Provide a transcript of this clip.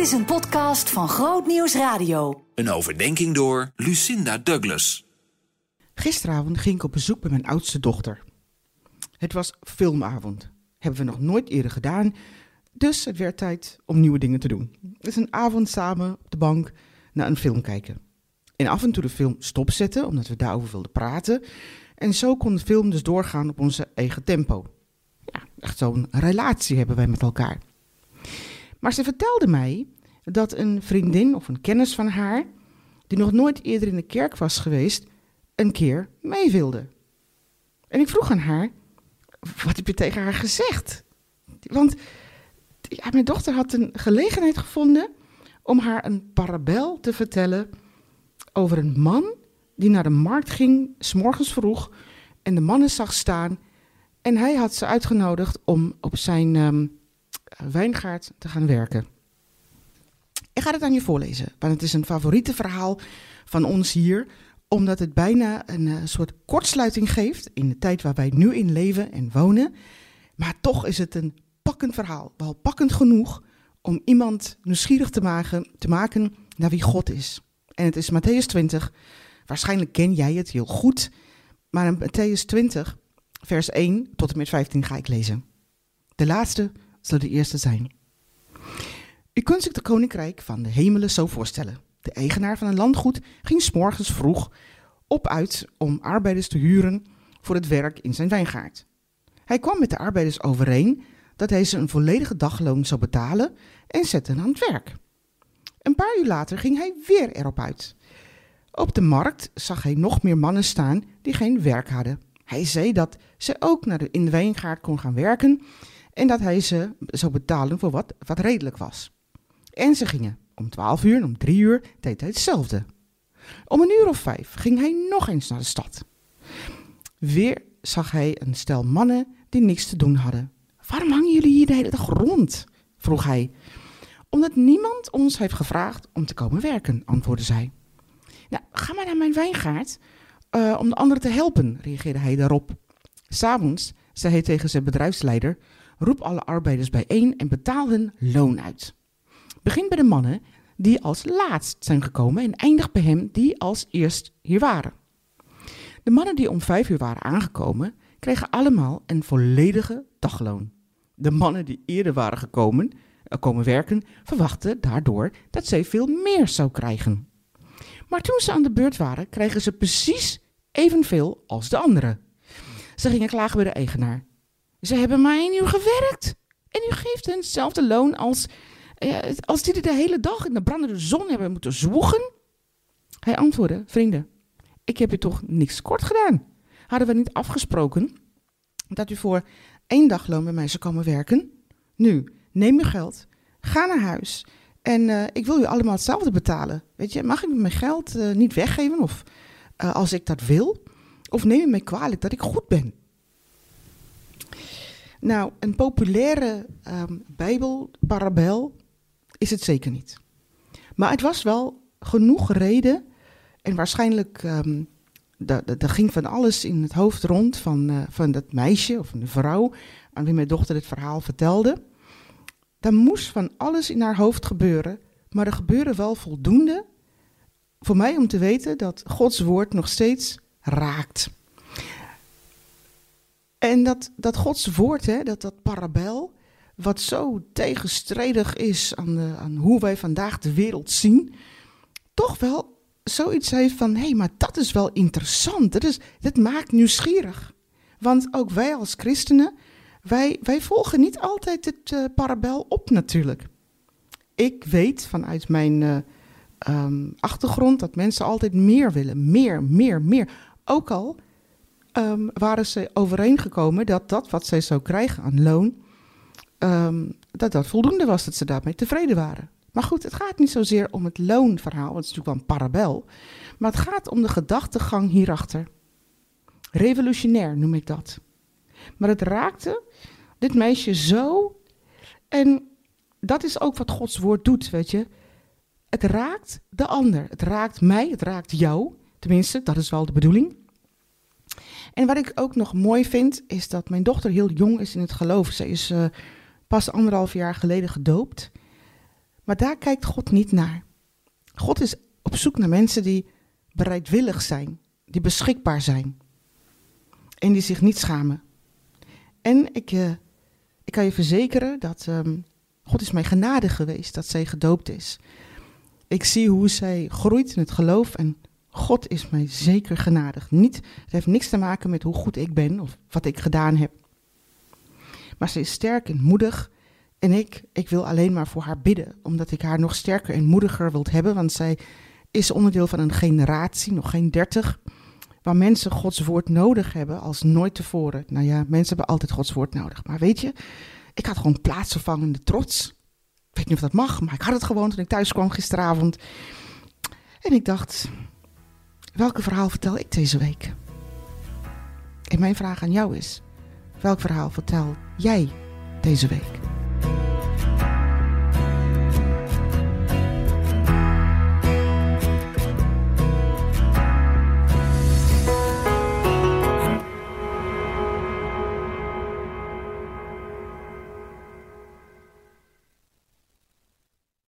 Dit is een podcast van Groot Nieuws Radio. Een overdenking door Lucinda Douglas. Gisteravond ging ik op bezoek bij mijn oudste dochter. Het was filmavond. Hebben we nog nooit eerder gedaan. Dus het werd tijd om nieuwe dingen te doen. Het is een avond samen op de bank naar een film kijken. En af en toe de film stopzetten, omdat we daarover wilden praten. En zo kon de film dus doorgaan op onze eigen tempo. Ja, echt zo'n relatie hebben wij met elkaar. Maar ze vertelde mij dat een vriendin of een kennis van haar, die nog nooit eerder in de kerk was geweest, een keer mee wilde. En ik vroeg aan haar, wat heb je tegen haar gezegd? Want mijn dochter had een gelegenheid gevonden om haar een parabel te vertellen over een man die naar de markt ging, s'morgens vroeg, en de mannen zag staan. En hij had ze uitgenodigd om op zijn ehm, wijngaard te gaan werken. Ik ga het aan je voorlezen, want het is een favoriete verhaal van ons hier, omdat het bijna een uh, soort kortsluiting geeft in de tijd waar wij nu in leven en wonen. Maar toch is het een pakkend verhaal, wel pakkend genoeg om iemand nieuwsgierig te maken, te maken naar wie God is. En het is Matthäus 20. Waarschijnlijk ken jij het heel goed, maar in Matthäus 20, vers 1 tot en met 15 ga ik lezen. De laatste zal de eerste zijn. U kunt zich de koninkrijk van de hemelen zo voorstellen. De eigenaar van een landgoed ging s'morgens vroeg op uit om arbeiders te huren voor het werk in zijn wijngaard. Hij kwam met de arbeiders overeen dat hij ze een volledige dagloon zou betalen en zette aan het werk. Een paar uur later ging hij weer erop uit. Op de markt zag hij nog meer mannen staan die geen werk hadden. Hij zei dat ze ook naar de, in de wijngaard kon gaan werken en dat hij ze zou betalen voor wat, wat redelijk was. En ze gingen. Om twaalf uur en om drie uur deed hij hetzelfde. Om een uur of vijf ging hij nog eens naar de stad. Weer zag hij een stel mannen die niks te doen hadden. Waarom hangen jullie hier de hele dag rond? vroeg hij. Omdat niemand ons heeft gevraagd om te komen werken, antwoordde zij. Nou, ga maar naar mijn wijngaard uh, om de anderen te helpen, reageerde hij daarop. S'avonds zei hij tegen zijn bedrijfsleider: Roep alle arbeiders bijeen en betaal hun loon uit. Begin bij de mannen die als laatst zijn gekomen en eindig bij hem die als eerst hier waren. De mannen die om vijf uur waren aangekomen, kregen allemaal een volledige dagloon. De mannen die eerder waren gekomen, uh, komen werken, verwachten daardoor dat zij veel meer zou krijgen. Maar toen ze aan de beurt waren, kregen ze precies evenveel als de anderen. Ze gingen klagen bij de eigenaar. Ze hebben maar één uur gewerkt. En u geeft hen hetzelfde loon als, eh, als die de hele dag in de brandende zon hebben moeten zwoegen. Hij antwoordde, vrienden, ik heb u toch niks kort gedaan. Hadden we niet afgesproken dat u voor één dagloon bij mij zou komen werken? Nu, neem uw geld, ga naar huis en uh, ik wil u allemaal hetzelfde betalen. Weet je, mag ik mijn geld uh, niet weggeven of uh, als ik dat wil? Of neem je mij kwalijk dat ik goed ben? Nou, een populaire um, Bijbelparabel is het zeker niet. Maar het was wel genoeg reden en waarschijnlijk um, er ging van alles in het hoofd rond van, uh, van dat meisje of een vrouw aan wie mijn dochter het verhaal vertelde. Er moest van alles in haar hoofd gebeuren, maar er gebeurde wel voldoende voor mij om te weten dat Gods woord nog steeds raakt. En dat, dat Gods woord, hè, dat, dat parabel, wat zo tegenstrijdig is aan, de, aan hoe wij vandaag de wereld zien, toch wel zoiets heeft van, hé, hey, maar dat is wel interessant. Dat, dat maakt nieuwsgierig. Want ook wij als christenen, wij, wij volgen niet altijd het uh, parabel op natuurlijk. Ik weet vanuit mijn uh, um, achtergrond dat mensen altijd meer willen. Meer, meer, meer. Ook al um, waren ze overeengekomen dat dat wat zij zou krijgen aan loon, um, dat dat voldoende was, dat ze daarmee tevreden waren. Maar goed, het gaat niet zozeer om het loonverhaal, want het is natuurlijk wel een parabel, maar het gaat om de gedachtegang hierachter. Revolutionair noem ik dat. Maar het raakte dit meisje zo, en dat is ook wat Gods woord doet, weet je. Het raakt de ander, het raakt mij, het raakt jou, tenminste, dat is wel de bedoeling. En wat ik ook nog mooi vind, is dat mijn dochter heel jong is in het geloof. Ze is uh, pas anderhalf jaar geleden gedoopt. Maar daar kijkt God niet naar. God is op zoek naar mensen die bereidwillig zijn, die beschikbaar zijn en die zich niet schamen. En ik, uh, ik kan je verzekeren dat um, God is mij genadig geweest dat zij gedoopt is. Ik zie hoe zij groeit in het geloof en God is mij zeker genadig. Niet, het heeft niks te maken met hoe goed ik ben of wat ik gedaan heb. Maar ze is sterk en moedig. En ik, ik wil alleen maar voor haar bidden, omdat ik haar nog sterker en moediger wil hebben. Want zij is onderdeel van een generatie, nog geen dertig, waar mensen Gods woord nodig hebben als nooit tevoren. Nou ja, mensen hebben altijd Gods woord nodig. Maar weet je, ik had gewoon plaatsvervangende trots. Ik weet niet of dat mag, maar ik had het gewoon toen ik thuis kwam gisteravond. En ik dacht, welke verhaal vertel ik deze week? En mijn vraag aan jou is, welk verhaal vertel jij deze week?